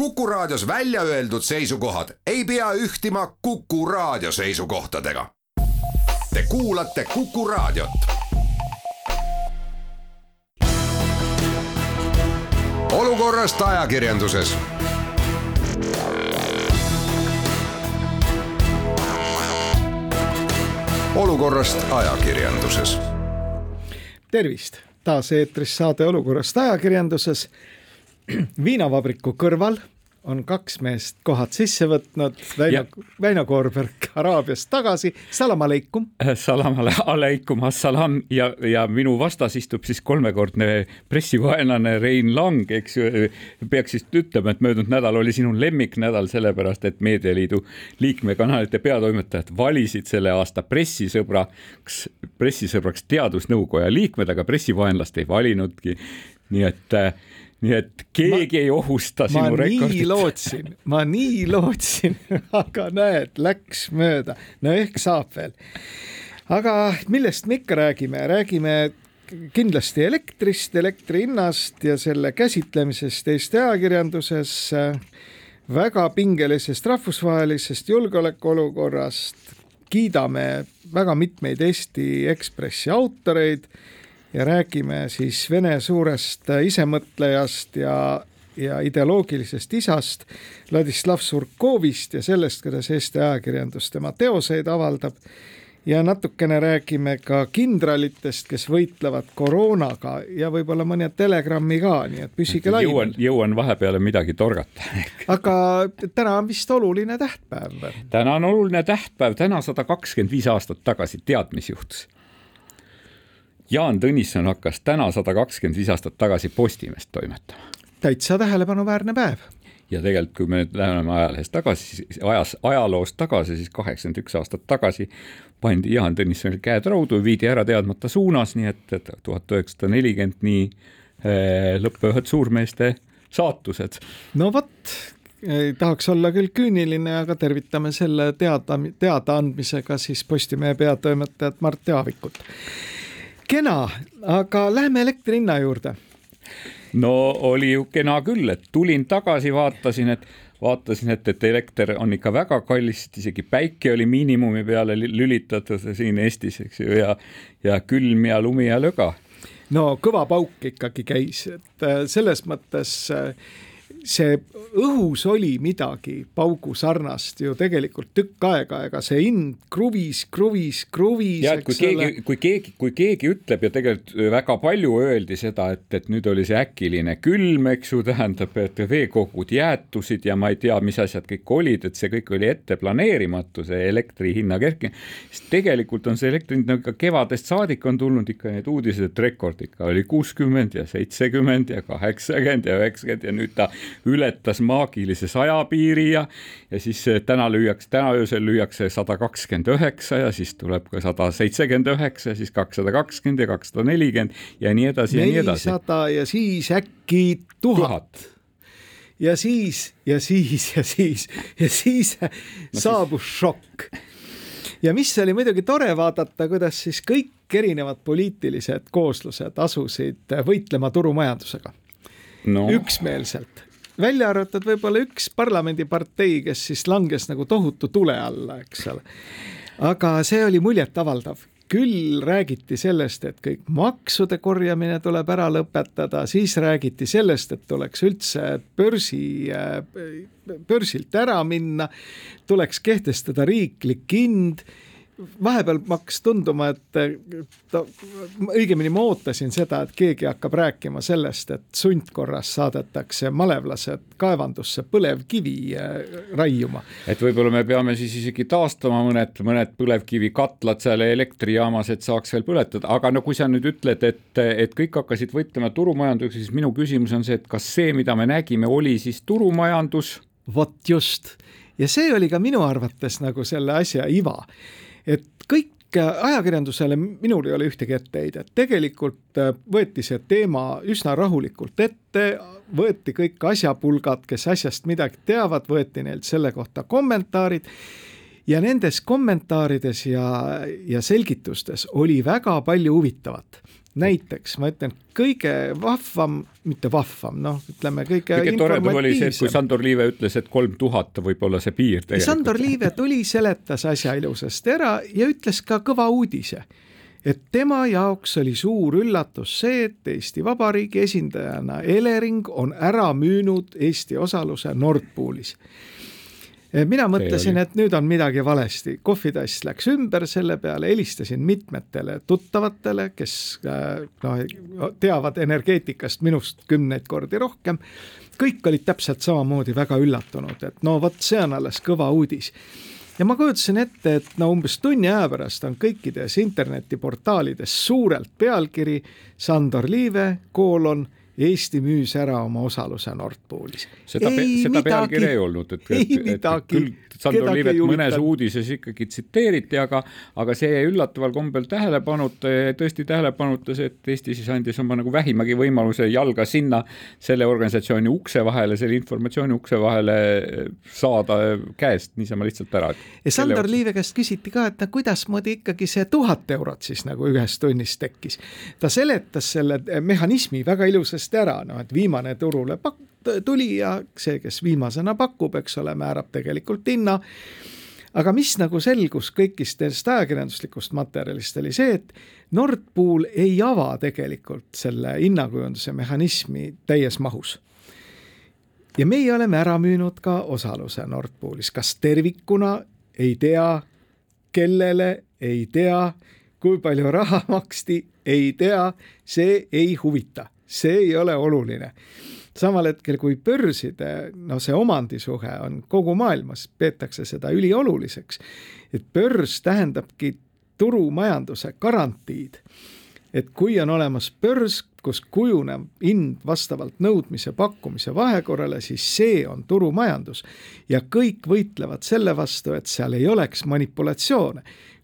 Kuku Raadios välja öeldud seisukohad ei pea ühtima Kuku Raadio seisukohtadega. Te kuulate Kuku Raadiot. olukorrast ajakirjanduses olukorrast ajakirjanduses. tervist, taas eetris saade Olukorrast ajakirjanduses. viinavabriku kõrval on kaks meest kohad sisse võtnud, Väino, Väino Koorberg Araabiast tagasi, salam aleikum. salam aleikum, assalam ja, ja minu vastas istub siis kolmekordne pressivaenlane Rein Lang, eks ju. peaks vist ütlema, et möödunud nädal oli sinu lemmiknädal, sellepärast et Meedialiidu liikmekanalite peatoimetajad valisid selle aasta pressisõbraks, pressisõbraks teadusnõukoja liikmed, aga pressivaenlast ei valinudki. nii et äh, nii et keegi ma, ei ohusta sinu rekordit. lootsin, ma nii lootsin aga näed, läks mööda. no ehk saab veel. aga millest me ikka räägime, räägime kindlasti elektrist, elektri hinnast ja selle käsitlemisest Eesti ajakirjanduses, väga pingelisest rahvusvahelisest julgeolekuolukorrast, kiidame väga mitmeid Eesti Ekspressi autoreid ja räägime siis Vene suurest isemõtlejast ja, ja ideoloogilisest isast Vladislav Surkovist ja sellest, kuidas Eesti ajakirjandus tema teoseid avaldab. ja natukene räägime ka kindralitest, kes võitlevad koroonaga ja võib-olla mõne telegrammi ka, nii et püsige lainel. jõuan, jõuan vahepeale midagi torgata aga täna on vist oluline tähtpäev. täna on oluline tähtpäev, täna sada kakskümmend viis aastat tagasi, tead, mis juhtus? Jaan Tõnisson hakkas täna sada kakskümmend viis aastat tagasi Postimeest toimetama. täitsa tähelepanuväärne päev. ja tegelikult, kui me nüüd läheme ajalehes tagasi, ajas, ajaloos tagasi, siis kaheksakümmend üks aastat tagasi pandi Jaan Tõnissonil käed raudu, viidi ära teadmata suunas, nii et, et tuhat üheksasada nelikümmend nii eh, lõppevad suurmeeste saatused. no vot, ei tahaks olla küll küüniline, aga tervitame selle teada, teadaandmisega siis Postimehe peatoimetajat Mart Jaavikut kena, aga lähme elektri hinna juurde. no oli ju kena küll, et tulin tagasi, vaatasin, et vaatasin, et, et elekter on ikka väga kallis, isegi päike oli miinimumi peale lülitatud siin Eestis, eks ju, ja, ja külm ja lumi ja löga. no kõva pauk ikkagi käis, et äh, selles mõttes äh, see õhus oli midagi paugu sarnast ju tegelikult tükk aega, ega see hind kruvis, kruvis, kruvis. ja et kui keegi, kui keegi, kui keegi ütleb ja tegelikult väga palju öeldi seda, et, et nüüd oli see äkiline külm, eks ju, tähendab, et veekogud jäätusid ja ma ei tea, mis asjad kõik olid, et see kõik oli ette planeerimatu, see elektri hinna kerkimine. sest tegelikult on see elektri hind nagu kevadest saadik on tulnud ikka need uudised, et rekord ikka oli kuuskümmend ja seitsekümmend ja kaheksakümmend ja üheksakümmend ja nüüd ta ületas maagilise saja piiri ja, ja siis eh, täna lüüakse, täna öösel lüüakse sada kakskümmend üheksa ja siis tuleb ka sada seitsekümmend üheksa, siis kakssada kakskümmend ja kakssada nelikümmend ja nii edasi ja nii edasi. nelisada ja siis äkki tuhat ja siis ja siis ja siis ja siis no saabus siis... šokk. ja mis oli muidugi tore vaadata, kuidas siis kõik erinevad poliitilised kooslused asusid võitlema turumajandusega no. üksmeelselt välja arvatud võib-olla üks parlamendipartei, kes siis langes nagu tohutu tule alla, eks ole. aga see oli muljetavaldav küll räägiti sellest, et kõik maksude korjamine tuleb ära lõpetada, siis räägiti sellest, et tuleks üldse börsi, börsilt ära minna, tuleks kehtestada riiklik hind vahepeal hakkas tunduma, et ta, õigemini ma ootasin seda, et keegi hakkab rääkima sellest, et sundkorras saadetakse malevlased kaevandusse põlevkivi äh, raiuma. et võib-olla me peame siis isegi taastama mõned, mõned põlevkivikatlad seal elektrijaamas, et saaks veel põletada, aga no kui sa nüüd ütled, et, et kõik hakkasid võitlema turumajandusega, siis minu küsimus on see, et kas see, mida me nägime, oli siis turumajandus? vot just ja see oli ka minu arvates nagu selle asja iva et kõik äh, ajakirjandusele minul ei ole ühtegi etteheidet, tegelikult äh, võeti see teema üsna rahulikult ette, võeti kõik asjapulgad, kes asjast midagi teavad, võeti neilt selle kohta kommentaarid ja nendes kommentaarides ja, ja selgitustes oli väga palju huvitavat. Näiteks ma ütlen, kõige vahvam, mitte vahvam, noh, ütleme kõige kõige toredam oli see, et kui Sandor Liive ütles, et kolm tuhat võib olla see piir tegelikult. Sandor Liive tuli, seletas asja ilusasti ära ja ütles ka kõva uudise et tema jaoks oli suur üllatus see, et Eesti Vabariigi esindajana Elering on ära müünud Eesti osaluse Nord Poolis mina mõtlesin, et nüüd on midagi valesti, kohvitass läks ümber selle peale, helistasin mitmetele tuttavatele, kes eh, noh, teavad energeetikast minust kümneid kordi rohkem. kõik olid täpselt samamoodi väga üllatunud, et no vot, see on alles kõva uudis. Ja ma kujutasin ette, et no umbes tunni aja pärast on kõikides internetiportaalides suurelt pealkiri Sandor Liive, koolon Eesti müüs ära oma osaluse Nord Poolis. seda, seda pealkirja ei olnud, et, et, et küll Sandor Liivet mõnes uudises ikkagi tsiteeriti, aga, aga see jäi üllataval kombel tähelepanuta ja tõesti tähelepanuta see, et Eesti siis andis oma nagu vähimagi võimaluse jalga sinna selle organisatsiooni ukse vahele, selle informatsiooni ukse vahele saada käest niisama lihtsalt ära. ja Sandor Liive käest küsiti ka, et no kuidasmoodi ikkagi see tuhat eurot siis nagu ühes tunnis tekkis. ta seletas selle mehhanismi väga ilusasti ära, noh et viimane turule pak-, tuli ja see, kes viimasena pakub, eks ole, määrab tegelikult hinna. aga mis nagu selgus kõigist sellest ajakirjanduslikust materjalist, oli see, et Nord Pool ei ava tegelikult selle hinnakujunduse mehhanismi täies mahus. ja meie oleme ära müünud ka osaluse Nord Poolis, kas tervikuna, ei tea, kellele, ei tea, kui palju raha maksti, ei tea, see ei huvita, see ei ole oluline samal hetkel kui börside, no see omandisuhe on kogu maailmas, peetakse seda ülioluliseks. et börs tähendabki turumajanduse garantiid. et kui on olemas börs, kus kujuneb hind vastavalt nõudmise pakkumise vahekorrale, siis see on turumajandus. ja kõik võitlevad selle vastu, et seal ei oleks manipulatsioone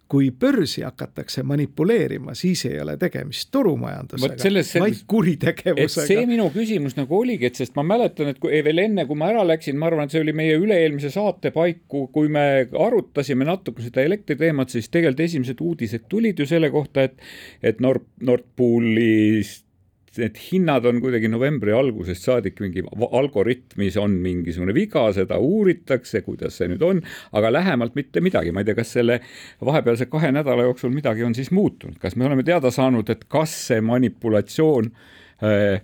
kui börsi hakatakse manipuleerima, siis ei ole tegemist turumajandusega, vaid kuritegevusega. see minu küsimus nagu oligi, et sest ma mäletan, et kui veel enne, kui ma ära läksin, ma arvan, et see oli meie üle-eelmise saate paiku, kui me arutasime natuke seda elektriteemat, siis tegelikult esimesed uudised tulid ju selle kohta, et et Nord, Nord Poolist need hinnad on kuidagi novembri algusest saadik mingi algoritmis on mingisugune viga, seda uuritakse, kuidas see nüüd on, aga lähemalt mitte midagi, ma ei tea, kas selle vahepealse kahe nädala jooksul midagi on siis muutunud, kas me oleme teada saanud, et kas see manipulatsioon äh,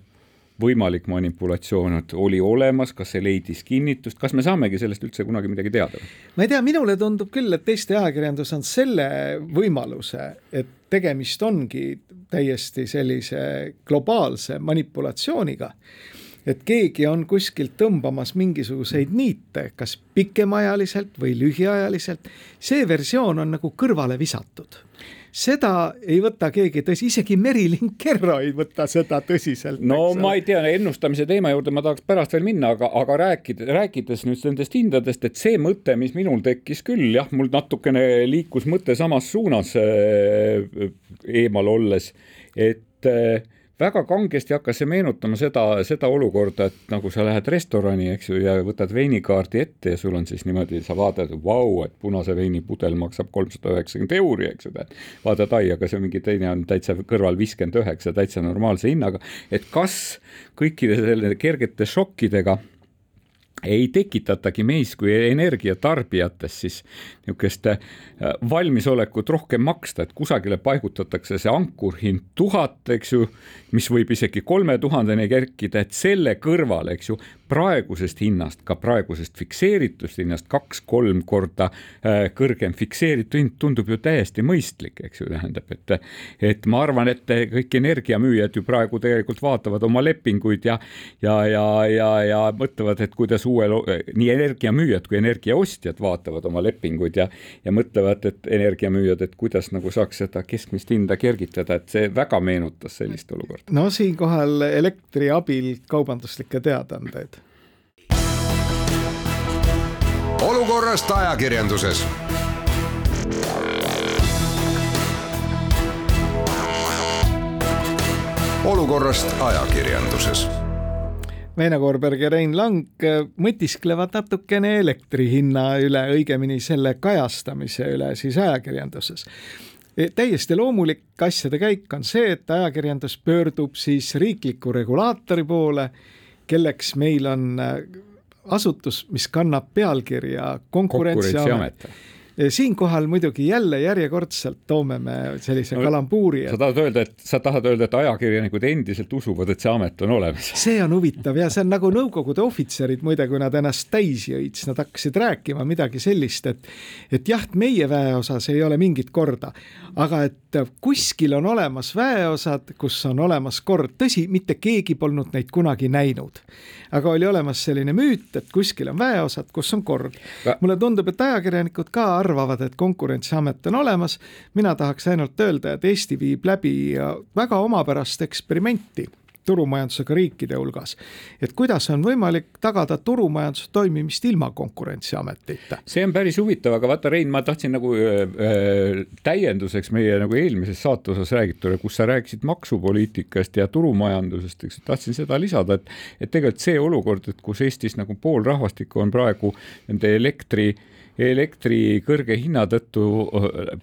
võimalik manipulatsioon oli olemas, kas see leidis kinnitust, kas me saamegi sellest üldse kunagi midagi teada? ma ei tea, minule tundub küll, et Eesti ajakirjandus on selle võimaluse, et tegemist ongi täiesti sellise globaalse manipulatsiooniga et keegi on kuskilt tõmbamas mingisuguseid niite, kas pikemaajaliselt või lühiajaliselt, see versioon on nagu kõrvale visatud seda ei võta keegi tõsi, isegi Merilin Kerro ei võta seda tõsiselt. no ma ei tea, ennustamise teema juurde ma tahaks pärast veel minna, aga, aga rääkides, rääkides nüüd nendest hindadest, et see mõte, mis minul tekkis küll jah, mul natukene liikus mõte samas suunas äh, eemal olles, et äh, väga kangesti hakkas see meenutama seda, seda olukorda, et nagu sa lähed restorani, eks ju, ja võtad veinikaardi ette ja sul on siis niimoodi, sa vaatad, vau, et punase veini pudel maksab kolmsada üheksakümmend euri, eks ju, vaatad, ai, aga see mingi teine on täitsa kõrval viiskümmend üheksa, täitsa normaalse hinnaga, et kas kõikide selle kergete šokkidega ei tekitatagi meis kui energiatarbijates siis niisugust äh, valmisolekut rohkem maksta, et kusagile paigutatakse see ankurhind tuhat, eks ju, mis võib isegi kolme tuhandeni kerkida, et selle kõrval, eks ju, praegusest hinnast, ka praegusest fikseeritud hinnast kaks-kolm korda äh, kõrgem fikseeritud hind tundub ju täiesti mõistlik, eks ju, tähendab, et et ma arvan, et kõik energiamüüjad ju praegu tegelikult vaatavad oma lepinguid ja ja, ja, ja, ja mõtlevad, et kuidas uuel, nii energiamüüjad kui energiaostjad vaatavad oma lepinguid ja ja mõtlevad, et energiamüüjad, et kuidas nagu saaks seda keskmist hinda kergitada, et see väga meenutas sellist olukorda. no siinkohal elektri abil kaubanduslikke teadaandeid olukorrast ajakirjanduses. olukorrast ajakirjanduses Veino Koorberg ja Rein Lang mõtisklevad natukene elektri hinna üle, õigemini selle kajastamise üle siis ajakirjanduses e, täiesti loomulik asjade käik on see, et ajakirjandus pöördub siis riikliku regulaatori poole, kelleks meil on äh, asutus, mis kannab pealkirja Konkurentsiamet, Konkurentsiamet siinkohal muidugi jälle järjekordselt toome me sellise no, kalambuuri et.... sa tahad öelda, et sa tahad öelda, et ajakirjanikud endiselt usuvad, et see amet on olemas? see on huvitav ja see on nagu Nõukogude ohvitserid muide, kui nad ennast täis jõid, siis nad hakkasid rääkima midagi sellist, et et jah, meie väeosas ei ole mingit korda, aga et kuskil on olemas väeosad, kus on olemas kord, tõsi, mitte keegi polnud neid kunagi näinud aga oli olemas selline müüt, et kuskil on väeosad, kus on kord. mulle tundub, et ajakirjanikud ka arvavad, et Konkurentsiamet on olemas. mina tahaks ainult öelda, et Eesti viib läbi väga omapärast eksperimenti turumajandusega riikide hulgas. et kuidas on võimalik tagada turumajanduse toimimist ilma Konkurentsiametita? see on päris huvitav, aga vaata, Rein, ma tahtsin nagu äh, täienduseks meie nagu eelmises saate osas räägitule, kus sa rääkisid maksupoliitikast ja turumajandusest, eks, tahtsin seda lisada, et et tegelikult see olukord, et kus Eestis nagu pool rahvastikku on praegu nende elektri äh, elektri kõrge hinna tõttu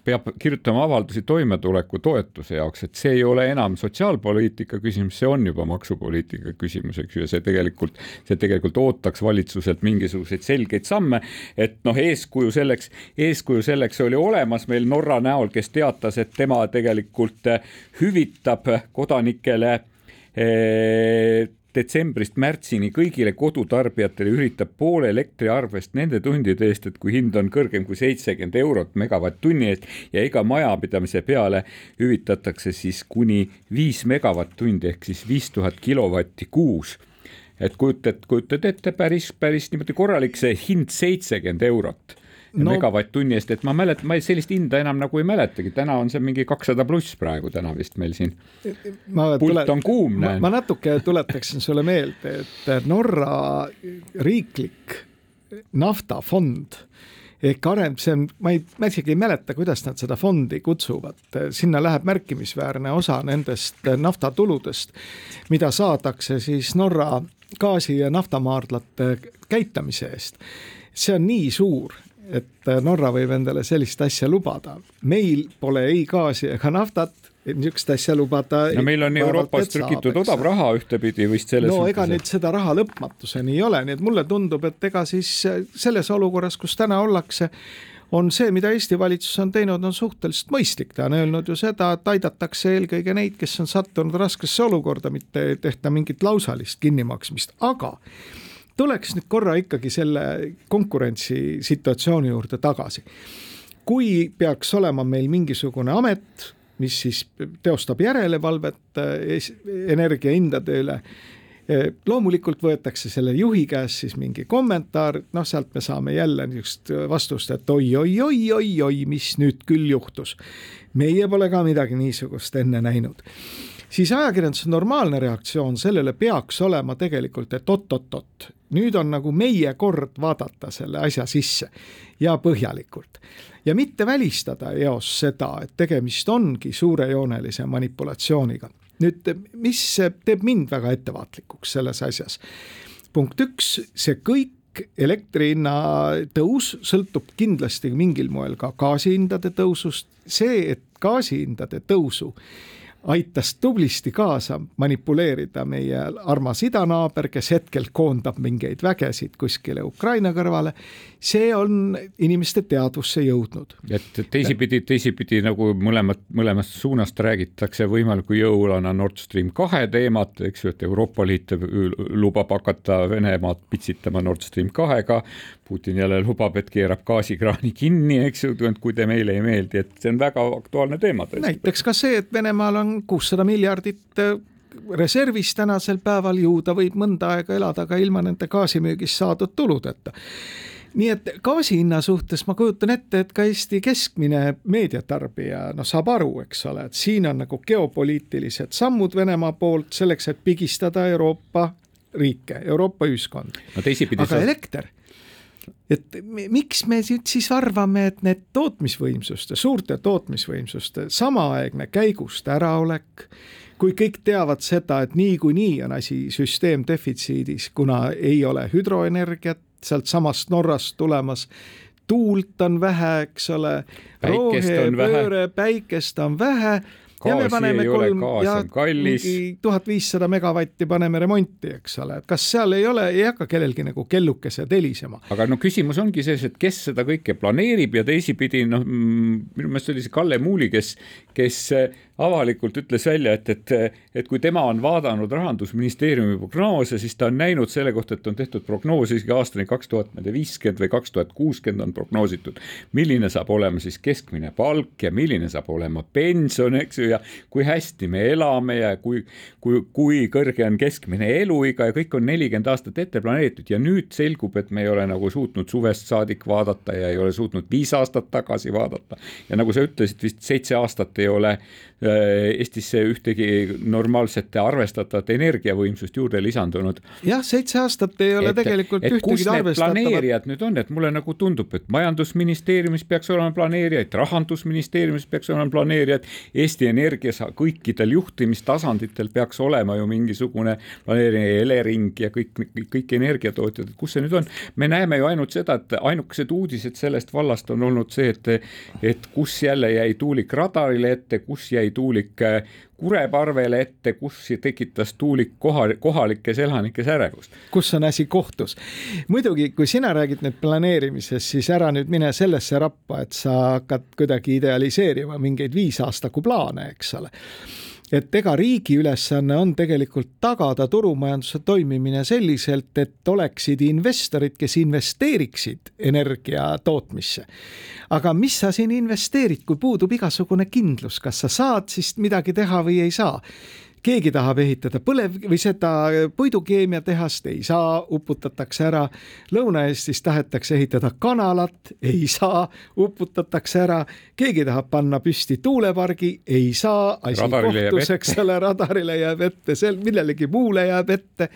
peab kirjutama avaldusi toimetuleku toetuse jaoks, et see ei ole enam sotsiaalpoliitika küsimus, see on juba maksupoliitika küsimus, eks ju, ja see tegelikult, see tegelikult ootaks valitsuselt mingisuguseid selgeid samme, et noh, eeskuju selleks, eeskuju selleks oli olemas meil Norra näol, kes teatas, et tema tegelikult hüvitab kodanikele detsembrist märtsini kõigile kodutarbijatele üritab poole elektriarvest nende tundide eest, et kui hind on kõrgem kui seitsekümmend eurot megavatt-tunni eest ja iga majapidamise peale hüvitatakse siis kuni viis megavatt-tundi ehk siis viis tuhat kilovatti kuus. Et kujutad, kujutad ette päris, päris niimoodi korralik see hind seitsekümmend eurot no, megavatt-tunni eest, et ma mäletan, ma sellist hinda enam nagu ei mäletagi, täna on see mingi kakssada pluss praegu täna vist meil siin. pult on kuum, näen. ma natuke tuletaksin sulle meelde, et Norra riiklik naftafond ehk areng, see on, ma ei, ma isegi ei mäleta, kuidas nad seda fondi kutsuvad, sinna läheb märkimisväärne osa nendest naftatuludest, mida saadakse siis Norra gaasi- ja naftamaardlate käitamise eest. see on nii suur, et Norra võib endale sellist asja lubada. meil pole ei gaasi ega naftat, niisugust asja lubada. no meil on Euroopast trükitud odav raha ühtepidi vist selles no ega nüüd seda raha lõpmatuseni ei ole, nii et mulle tundub, et ega siis selles olukorras, kus täna ollakse, on see, mida Eesti valitsus on teinud, on suhteliselt mõistlik, ta on öelnud ju seda, et aidatakse eelkõige neid, kes on sattunud raskesse olukorda, mitte ei tehta mingit lausalist kinnimaksmist, aga tuleks nüüd korra ikkagi selle konkurentsisituatsiooni juurde tagasi. kui peaks olema meil mingisugune amet, mis siis teostab järelevalvet eh, energiahindade üle, eh, loomulikult võetakse selle juhi käest siis mingi kommentaar, noh, sealt me saame jälle niisugust vastust, et oi-oi-oi-oi-oi, mis nüüd küll juhtus. meie pole ka midagi niisugust enne näinud siis ajakirjanduse normaalne reaktsioon sellele peaks olema tegelikult, et oot-oot-oot, nüüd on nagu meie kord vaadata selle asja sisse ja põhjalikult. ja mitte välistada eos seda, et tegemist ongi suurejoonelise manipulatsiooniga. nüüd, mis teeb mind väga ettevaatlikuks selles asjas? punkt üks, see kõik elektri hinna tõus sõltub kindlasti mingil moel ka gaasihindade tõusust, see, et gaasihindade tõusu aitas tublisti kaasa manipuleerida meie armas idanaaber, kes hetkel koondab mingeid vägesid kuskile Ukraina kõrvale. see on inimeste teadvusse jõudnud. et teisipidi, teisipidi nagu mõlemat, mõlemast suunast räägitakse võimaliku jõulana Nord Stream kahe teemat, eks ju, et Euroopa Liit lubab hakata Venemaad pitsitama Nord Stream kahega. Putin jälle lubab, et keerab gaasikraani kinni, eks ju, kui te meile ei meeldi, et see on väga aktuaalne teema. näiteks ka see, et Venemaal on kuussada miljardit äh, reservis tänasel päeval ju ta võib mõnda aega elada ka ilma nende gaasimüügist saadud tuludeta nii et gaasi hinna suhtes ma kujutan ette, et ka Eesti keskmine meediatarbija noh, saab aru, eks ole, et siin on nagu geopoliitilised sammud Venemaa poolt selleks, et pigistada Euroopa riike, Euroopa ühiskonda no. aga elekter et miks me siis arvame, et need tootmisvõimsuste, suurte tootmisvõimsuste samaaegne käigust äraolek, kui kõik teavad seda, et niikuinii on asi süsteem defitsiidis, kuna ei ole hüdroenergiat sealtsamast Norrast tulemas, tuult on vähe, eks ole, rohepööre, päikest on vähe tuhat viissada megavatti paneme remonti, eks ole, et kas seal ei ole, ei hakka kellelgi nagu kellukesed helisema. aga no küsimus ongi selles, et kes seda kõike planeerib ja teisipidi noh, mm, minu meelest oli see Kalle Muuli, kes, kes avalikult ütles välja, et, et, et kui tema on vaadanud rahandusministeeriumi prognoose, siis ta on näinud selle kohta, et on tehtud prognoos isegi aastani kaks tuhat viiskümmend või kaks tuhat kuuskümmend on prognoositud, milline saab olema siis keskmine palk ja milline saab olema pension, eks ju, ja kui hästi me elame ja kui, kui, kui kõrge on keskmine eluiga ja kõik on nelikümmend aastat ette planeeritud ja nüüd selgub, et me ei ole nagu suutnud suvest saadik vaadata ja ei ole suutnud viis aastat tagasi vaadata. ja nagu sa ütlesid, vist seitse aastat ei ole Äh, Eestisse ühtegi normaalset arvestatavat energiavõimsust juurde lisandunud. jah, seitse aastat ei ole et, tegelikult et ühtegi arvestatavat. planeerijad nüüd on, et mulle nagu tundub, et majandusministeeriumis peaks olema planeerijaid, rahandusministeeriumis peaks olema planeerijad, Eesti Energias kõikidel juhtimistasanditel peaks olema ju mingisugune planeerija, Elering ja kõik, kõik energiatootjad, et kus see nüüd on. me näeme ju ainult seda, et ainukesed uudised sellest vallast on olnud see, et, et kus jälle jäi tuulik radarile ette, kus jäi tuulik Kureparvele ette, kus tekitas tuulik koha, kohalikes elanikes ärevust. kus on asi kohtus. muidugi, kui sina räägid nüüd planeerimisest, siis ära nüüd mine sellesse rappa, et sa hakkad kuidagi idealiseerima mingeid viisaastaku plaane, eks ole et ega riigi ülesanne on tegelikult tagada turumajanduse toimimine selliselt, et oleksid investorid, kes investeeriksid energia tootmisse. aga mis sa siin investeerid, kui puudub igasugune kindlus, kas sa saad siis midagi teha või ei saa keegi tahab ehitada põlev või seda puidukeemiatehast, ei saa, uputatakse ära. Lõuna-Eestis tahetakse ehitada kanalat, ei saa, uputatakse ära. keegi tahab panna püsti tuulepargi, ei saa, asi kohtus, eks ole, radarile jääb ette, seal millelegi muule jääb ette.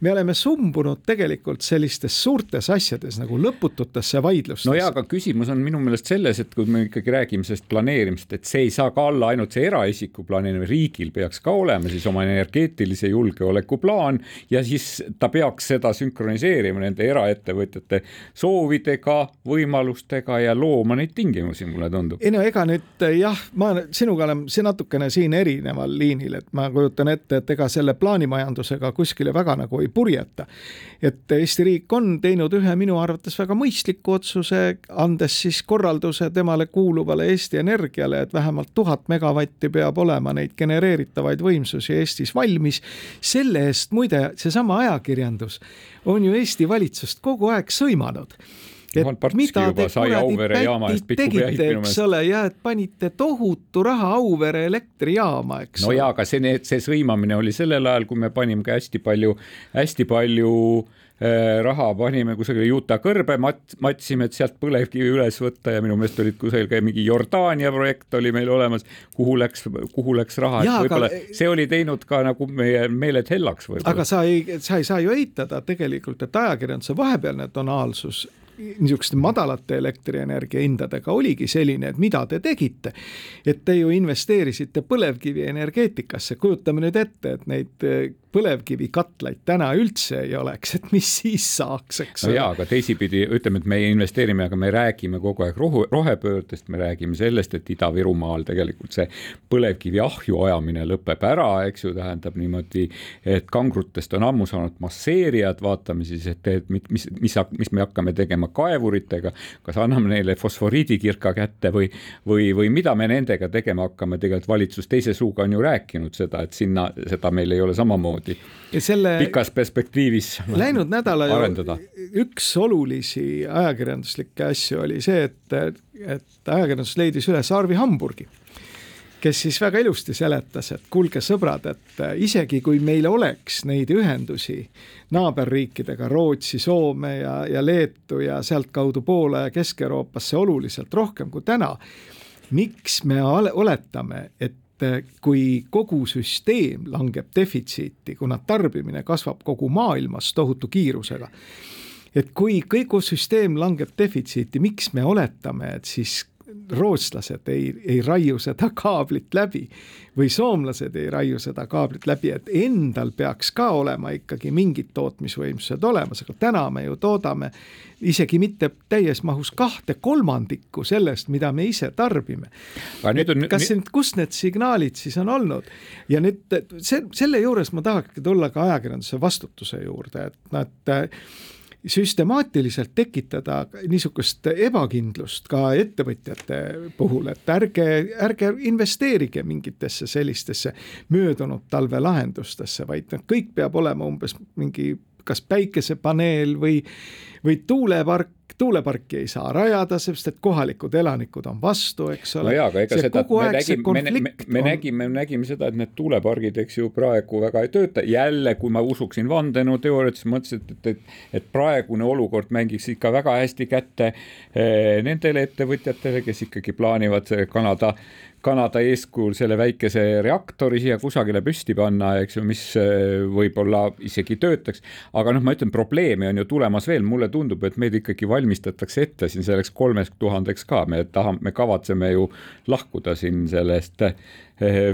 me oleme sumbunud tegelikult sellistes suurtes asjades nagu lõpututesse vaidlustesse. no jaa, aga küsimus on minu meelest selles, et kui me ikkagi räägime sellest planeerimisest, et see ei saa ka olla ainult see eraisiku planeerimine, riigil peaks ka olema tegema siis oma energeetilise julgeoleku plaan ja siis ta peaks seda sünkroniseerima nende eraettevõtjate soovidega, võimalustega ja looma neid tingimusi, mulle tundub. ei no ega nüüd jah, ma sinuga olen see natukene siin erineval liinil, et ma kujutan ette, et ega selle plaanimajandusega kuskile väga nagu ei purjeta. et Eesti riik on teinud ühe minu arvates väga mõistliku otsuse, andes siis korralduse temale kuuluvale Eesti Energiale, et vähemalt tuhat megavatti peab olema neid genereeritavaid võimsusi valitsus ja Eestis valmis. selle eest muide, seesama ajakirjandus on ju Eesti valitsust kogu aeg sõimanud. Mida te kuradi tegite, eks ole, ja et panite tohutu raha Auvere elektrijaama, eks no jaa, aga see, see sõimamine oli sellel ajal, kui me panime ka hästi palju, hästi palju Äh, raha panime kusagile Utah kõrbe, mat-, matsime, et sealt põlevkivi üles võtta ja minu meelest olid kusagil ka mingi Jordaania projekt oli meil olemas, kuhu läks, kuhu läks raha, et võib-olla see oli teinud ka nagu meie meeled hellaks võib-olla. aga sa ei, sa ei saa ju eitada tegelikult, et ajakirjanduse vahepealne tonaalsus niisuguste madalate elektrienergia hindadega oligi selline, et mida te tegite. et te ju investeerisite põlevkivienergeetikasse, kujutame nüüd ette, et neid põlevkivikatlaid täna üldse ei oleks, et mis siis saaks, eks ole. no jaa, aga teisipidi ütleme, et meie investeerime, aga me räägime kogu aeg rohu, rohepöördest, me räägime sellest, et Ida-Virumaal tegelikult see põlevkivi ahju ajamine lõpeb ära, eks ju, tähendab niimoodi, et kangrutest on ammu saanud masseerijad, vaatame siis, et, et mis, mis, mis, mis me hakkame tegema kaevuritega, kas anname neile fosforiidikirka kätte või, või, või mida me nendega tegema hakkame, tegelikult valitsus teise suuga on ju rääkinud seda, et sinna, seda meil ei ole samamoodi selle pikas perspektiivis läinud nädala üks olulisi ajakirjanduslikke asju oli see, et, et ajakirjandus leidis üles Arvi Hamburgi kes siis väga ilusti seletas, et kuulge, sõbrad, et isegi kui meil oleks neid ühendusi naaberriikidega, Rootsi, Soome ja, ja Leetu ja sealtkaudu Poola ja Kesk-Euroopasse oluliselt rohkem kui täna, miks me oletame, et et kui kogu süsteem langeb defitsiiti, kuna tarbimine kasvab kogu maailmas tohutu kiirusega, et kui kogu süsteem langeb defitsiiti, miks me oletame, et siis rootslased ei, ei raiu seda kaablit läbi või soomlased ei raiu seda kaablit läbi, et endal peaks ka olema ikkagi mingid tootmisvõimsused olemas, aga täna me ju toodame isegi mitte täies mahus kahte kolmandikku sellest, mida me ise tarbime. kas nüüd, kust need signaalid siis on olnud ja nüüd see, selle juures ma tahakski tulla ka ajakirjanduse vastutuse juurde, et noh, et süstemaatiliselt tekitada niisugust ebakindlust ka ettevõtjate puhul, et ärge, ärge investeerige mingitesse sellistesse möödunud talve lahendustesse, vaid noh, kõik peab olema umbes mingi kas päikesepaneel või, või tuulepark, tuuleparki ei saa rajada, sest et kohalikud elanikud on vastu, eks ole. no jaa, aga ega seda, me nägime, me, me, me on... nägime, nägime seda, et need tuulepargid, eks ju, praegu väga ei tööta, jälle, kui ma usuksin vandenõuteooriat, siis mõtlesin, et, et, et, et praegune olukord mängiks ikka väga hästi kätte eh, nendele ettevõtjatele, kes ikkagi plaanivad Kanada Kanada eeskujul selle väikese reaktori siia kusagile püsti panna, eks ju, mis eh, võib-olla isegi töötaks. aga noh, ma ütlen, probleeme on ju tulemas veel, mulle tundub, et meid ikkagi valmistatakse ette siin selleks kolmeks tuhandeks ka, me tahame, me kavatseme ju lahkuda siin sellest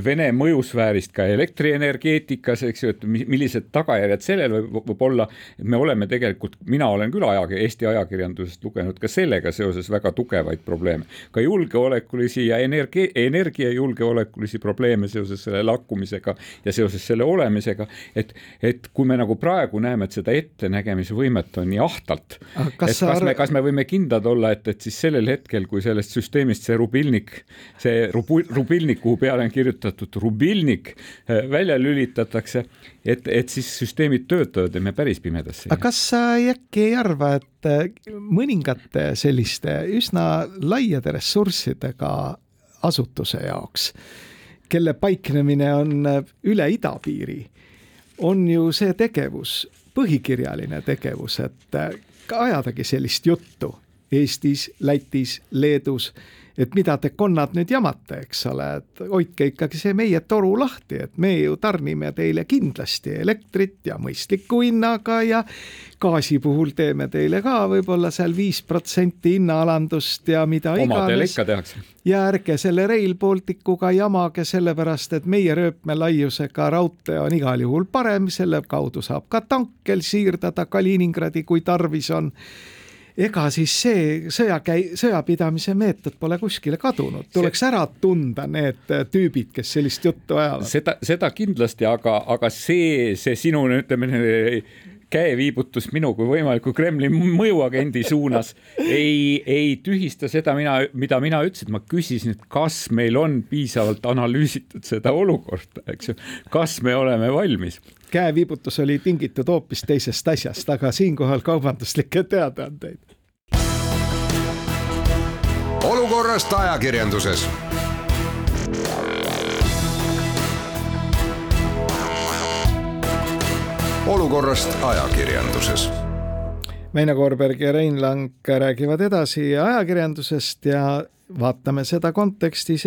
Vene mõjusfäärist ka elektrienergeetikas, eks ju, et millised tagajärjed sellel võib, võib olla. me oleme tegelikult, mina olen küll ajakir, Eesti ajakirjandusest lugenud ka sellega seoses väga tugevaid probleeme, ka julgeolekulisi ja energia, energiajulgeolekulisi probleeme seoses selle lakkumisega ja seoses selle olemisega. et, et kui me nagu praegu näeme, et seda ettenägemisvõimet on nii ahtalt, et kas sa... me, kas me võime kindlad olla, et, et siis sellel hetkel, kui sellest süsteemist see rubilnik, see rubilnik, kuhu peale on kirjutatud rubilnik äh, välja lülitatakse, et, et siis süsteemid töötavad ja me päris pimedasse. aga kas sa äkki ei arva, et äh, mõningate selliste üsna laiade ressurssidega asutuse jaoks, kelle paiknemine on äh, üle idapiiri, on ju see tegevus, põhikirjaline tegevus, et ajadagi sellist juttu Eestis, Lätis, Leedus et mida te konnad nüüd jamate, eks ole, et hoidke ikkagi see meie toru lahti, et me ju tarnime teile kindlasti elektrit ja mõistliku hinnaga ja gaasi puhul teeme teile ka võib-olla seal viis protsenti hinnaalandust ja mida Omadele iganes. ja ärge selle Rail Balticuga jamage, sellepärast et meie rööpmelaiusega raudtee on igal juhul parem, selle kaudu saab ka tankel siirdada Kaliningradi, kui tarvis on ega siis see sõjakäi-, sõjapidamise meetod pole kuskile kadunud, tuleks see... ära tunda need tüübid, kes sellist juttu ajavad. seda, seda kindlasti, aga, aga see, see sinu, ütleme käeviibutus minu kui võimaliku Kremli mõjuagendi suunas. Ei, ei tühista seda, mina, mida mina ütlesin, ma küsisin, et kas meil on piisavalt analüüsitud seda olukorda, eks ju, kas me oleme valmis? Käeviibutus oli tingitud hoopis teisest asjast, aga siinkohal kaubanduslikke teadaandeid. olukorrast ajakirjanduses olukorrast ajakirjanduses. Meina Koorberg ja Rein Lang räägivad edasi ajakirjandusest ja vaatame seda kontekstis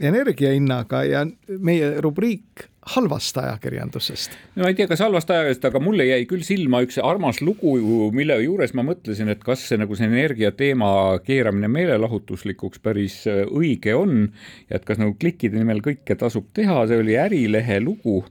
energiahinnaga ja meie rubriik halvast ajakirjandusest? no ma ei tea, kas halvast ajakirjandusest, aga mulle jäi küll silma üks armas lugu, mille juures ma mõtlesin, et kas see nagu see energiateema keeramine meelelahutuslikuks päris äh, õige on ja et kas nagu klikkide nimel kõike tasub teha, see oli Ärilehe lugu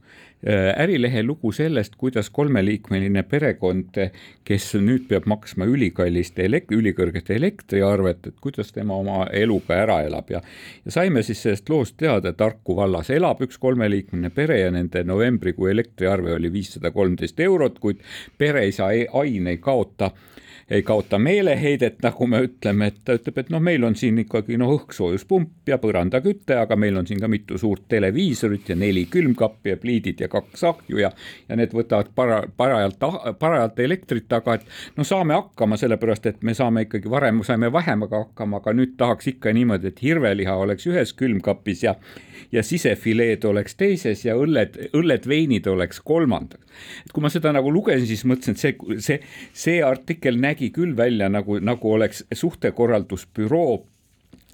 ärilehe lugu sellest, kuidas kolmeliikmeline perekond, kes nüüd peab maksma ülikallist elek-, ülikõrget elektriarvet, et kuidas tema oma eluga ära elab. Ja ja saime siis sellest loost teada, et Harku vallas elab üks kolmeliikmeline pere ja nende novembrikuu elektriarve oli viissada kolmteist eurot, kuid pere ei saa aine ei kaota ei kaota meeleheidet, nagu me ütleme, et ta ütleb, et noh, meil on siin ikkagi noh, õhksoojuspump ja põrandaküte, aga meil on siin ka mitu suurt televiisorit ja neli külmkappi ja pliidid ja kaks ahju ja ja need võtavad para-, parajalt, parajalt elektrit, aga et no saame hakkama, sellepärast et me saame ikkagi varem saime vähemaga hakkama, aga nüüd tahaks ikka niimoodi, et hirveliha oleks ühes külmkapis ja ja sisefileed oleks teises ja õlled, õlled, veinid oleks kolmandaks. et kui ma seda nagu lugesin, siis mõtlesin, et see, see, see artikkel nägi küll välja nagu, nagu oleks suhtekorraldusbüroo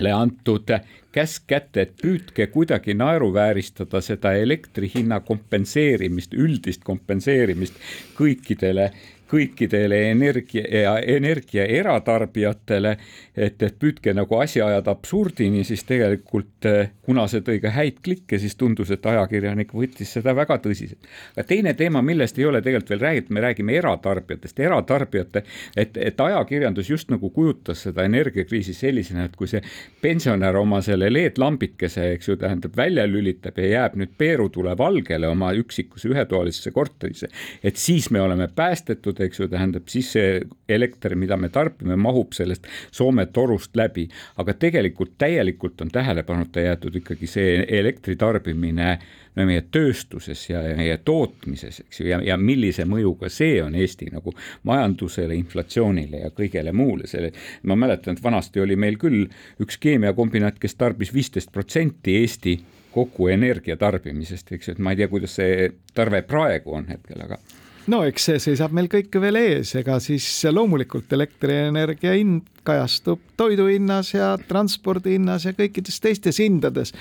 antud käsk kätte, et püüdke kuidagi naeruvääristada seda elektri hinna kompenseerimist, üldist kompenseerimist kõikidele kõikidele energia ja energia eratarbijatele, et, et püüdke nagu asja ajada absurdini, siis tegelikult kuna see tõi ka häid klikke, siis tundus, et ajakirjanik võttis seda väga tõsiselt. aga teine teema, millest ei ole tegelikult veel räägitud, me räägime eratarbijatest, eratarbijate, et, et ajakirjandus just nagu kujutas seda energiakriisi sellisena, et kui see pensionär oma selle LED-lambikese, eks ju, tähendab, välja lülitab ja jääb nüüd peerutule valgele oma üksikusse ühetoalisesse korterisse, et siis me oleme päästetud, eks ju, tähendab siis see elekter, mida me tarbime, mahub sellest Soome torust läbi, aga tegelikult täielikult on tähelepanuta jäetud ikkagi see elektri tarbimine no meie tööstuses ja meie tootmises, eks ju, ja, ja millise mõjuga see on Eesti nagu majandusele, inflatsioonile ja kõigele muule, selle, ma mäletan, et vanasti oli meil küll üks keemiakombinaat, kes tarbis viisteist protsenti Eesti kogu energia tarbimisest, eks ju, et ma ei tea, kuidas see tarve praegu on hetkel, aga no eks see seisab meil kõik veel ees, ega siis loomulikult elektrienergia hind kajastub toidu hinnas ja transpordi hinnas ja kõikides teistes hindades.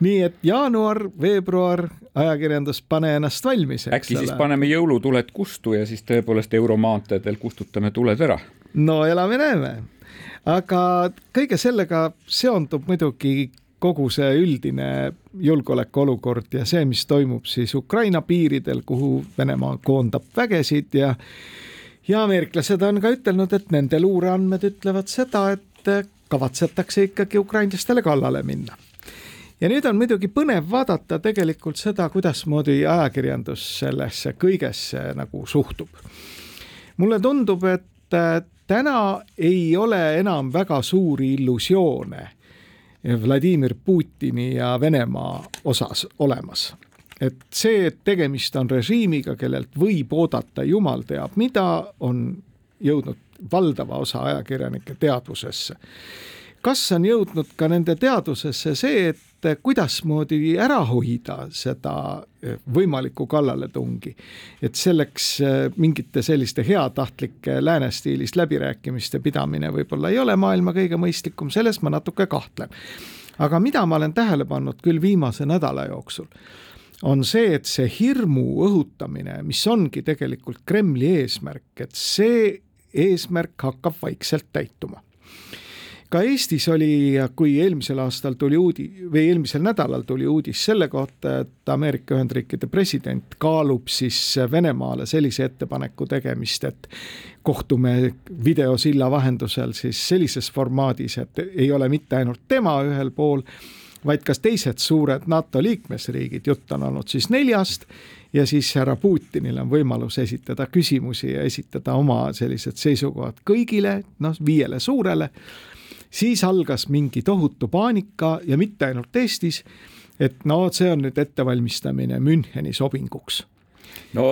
nii et jaanuar, veebruar, ajakirjandus, pane ennast valmis. äkki siis paneme jõulutuled kustu ja siis tõepoolest euromaanteedel kustutame tuled ära? no elame-näeme aga kõige sellega seondub muidugi kogu see üldine julgeolekuolukord ja see, mis toimub siis Ukraina piiridel, kuhu Venemaa koondab vägesid ja ja ameeriklased on ka ütelnud, et nende luureandmed ütlevad seda, et kavatsetakse ikkagi ukrainlastele kallale minna. ja nüüd on muidugi põnev vaadata tegelikult seda, kuidasmoodi ajakirjandus sellesse kõigesse nagu suhtub. mulle tundub, et täna ei ole enam väga suuri illusioone Vladimir Putini ja Venemaa osas olemas. et see, et tegemist on režiimiga, kellelt võib oodata jumal teab mida, on jõudnud valdava osa ajakirjanike teadvusesse kas on jõudnud ka nende teadvusesse see, et kuidasmoodi ära hoida seda eh, võimalikku kallaletungi. et selleks eh, mingite selliste heatahtlike lääne stiilis läbirääkimiste pidamine võib-olla ei ole maailma kõige mõistlikum, selles ma natuke kahtlen. aga mida ma olen tähele pannud küll viimase nädala jooksul, on see, et see hirmu õhutamine, mis ongi tegelikult Kremli eesmärk, et see eesmärk hakkab vaikselt täituma ka Eestis oli, kui eelmisel aastal tuli uudi- või eelmisel nädalal tuli uudis selle kohta, et Ameerika Ühendriikide president kaalub siis Venemaale sellise ettepaneku tegemist, et kohtume videosilla vahendusel siis sellises formaadis, et ei ole mitte ainult tema ühel pool, vaid ka teised suured NATO liikmesriigid, jutt on olnud siis neljast ja siis härra Putinil on võimalus esitada küsimusi ja esitada oma sellised seisukohad kõigile, noh, viiele suurele siis algas mingi tohutu paanika ja mitte ainult Eestis, et no see on nüüd ettevalmistamine Müncheni sobinguks. No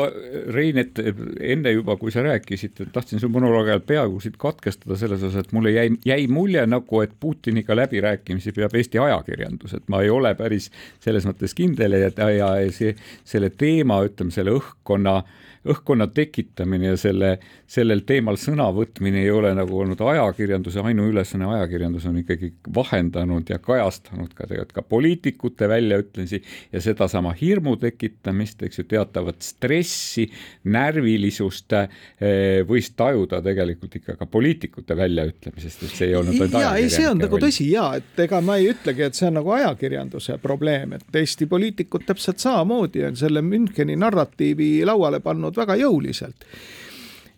Rein, et enne juba, kui sa rääkisid, tahtsin su monoloogi ajal peaaegu siit katkestada selles osas, et mulle jäi, jäi mulje nagu, et Putiniga läbirääkimisi peab Eesti ajakirjandus, et ma ei ole päris selles mõttes kindel ja, ja see, selle teema, ütleme selle õhkkonna äh, õhkkonna tekitamine ja selle, sellel teemal sõna võtmine ei ole nagu olnud ajakirjanduse ainuülesanne, ajakirjandus on ikkagi vahendanud ja kajastanud ka tegelikult ka poliitikute väljaütlemisi ja sedasama hirmu tekitamist, eks ju, teatavat stressi, närvilisust eh, võis tajuda tegelikult ikka ka poliitikute väljaütlemisest, et see ei olnud ainult ajakirjanike ei, see on nagu tõsi. Ja et ega ma ei ütlegi, et see on nagu ajakirjanduse probleem, et Eesti poliitikud täpselt samamoodi on selle Müncheni narratiivi lauale pannud olnud väga jõuliselt.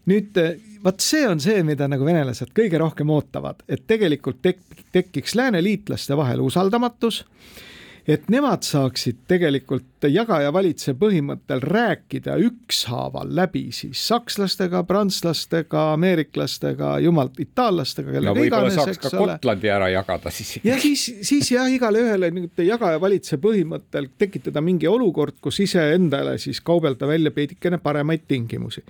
nüüd vot see on see, mida nagu venelased kõige rohkem ootavad, et tegelikult tek-, tekiks lääneliitlaste vahel usaldamatus et nemad saaksid tegelikult jaga ja valitse põhimõttel rääkida ükshaaval läbi siis sakslastega, prantslastega, ameeriklastega, jumalt itaallastega, kellega no, iganes, ka ole. Gotlandi ära jagada siis. ja siis, siis jah, igale ühele nii-öelda jaga ja valitse põhimõttel tekitada mingi olukord, kus iseendale siis kaubelda välja veidikene paremaid tingimusi